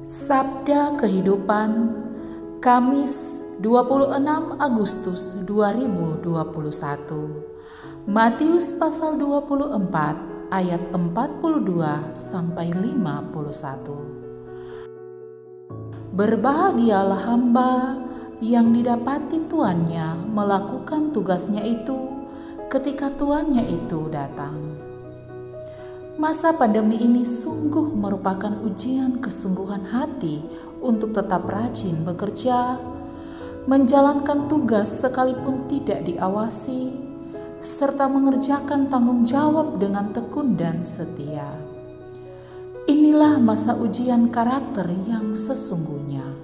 Sabda Kehidupan Kamis 26 Agustus 2021 Matius pasal 24 ayat 42 sampai 51 Berbahagialah hamba yang didapati tuannya melakukan tugasnya itu ketika tuannya itu datang. Masa pandemi ini sungguh merupakan ujian kesungguhan hati untuk tetap rajin bekerja, menjalankan tugas sekalipun tidak diawasi, serta mengerjakan tanggung jawab dengan tekun dan setia. Inilah masa ujian karakter yang sesungguhnya.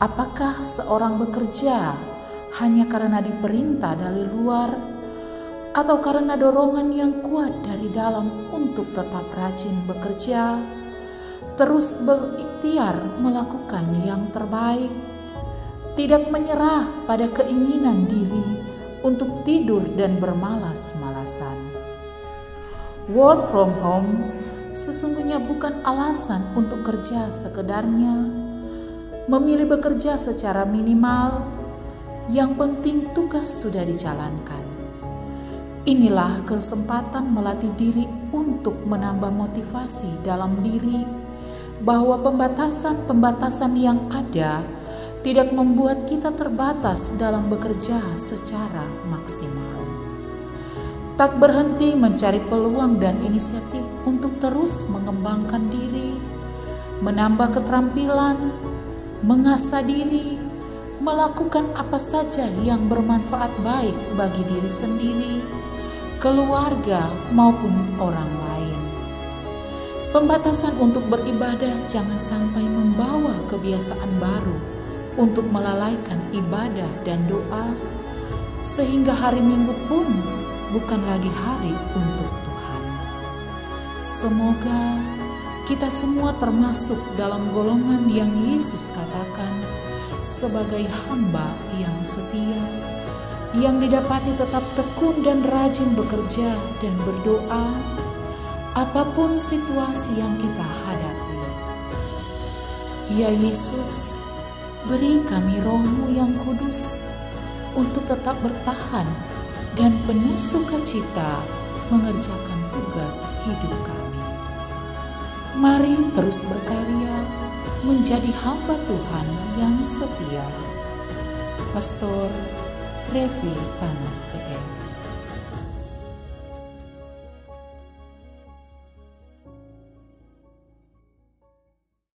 Apakah seorang bekerja hanya karena diperintah dari luar? Atau karena dorongan yang kuat dari dalam untuk tetap rajin bekerja, terus berikhtiar melakukan yang terbaik, tidak menyerah pada keinginan diri untuk tidur dan bermalas-malasan. Work from home sesungguhnya bukan alasan untuk kerja sekedarnya, memilih bekerja secara minimal, yang penting tugas sudah dijalankan. Inilah kesempatan melatih diri untuk menambah motivasi dalam diri bahwa pembatasan-pembatasan yang ada tidak membuat kita terbatas dalam bekerja secara maksimal. Tak berhenti mencari peluang dan inisiatif untuk terus mengembangkan diri, menambah keterampilan, mengasah diri, melakukan apa saja yang bermanfaat baik bagi diri sendiri keluarga, maupun orang lain. Pembatasan untuk beribadah jangan sampai membawa kebiasaan baru untuk melalaikan ibadah dan doa, sehingga hari Minggu pun bukan lagi hari untuk Tuhan. Semoga kita semua termasuk dalam golongan yang Yesus katakan sebagai hamba yang setia yang didapati tetap tekun dan rajin bekerja dan berdoa, apa pun situasi yang kita hadapi. Ya Yesus, beri kami rohmu yang kudus untuk tetap bertahan dan penuh sukacita mengerjakan tugas hidup kami. Mari terus berkarya menjadi hamba Tuhan yang setia. Pastor replicano per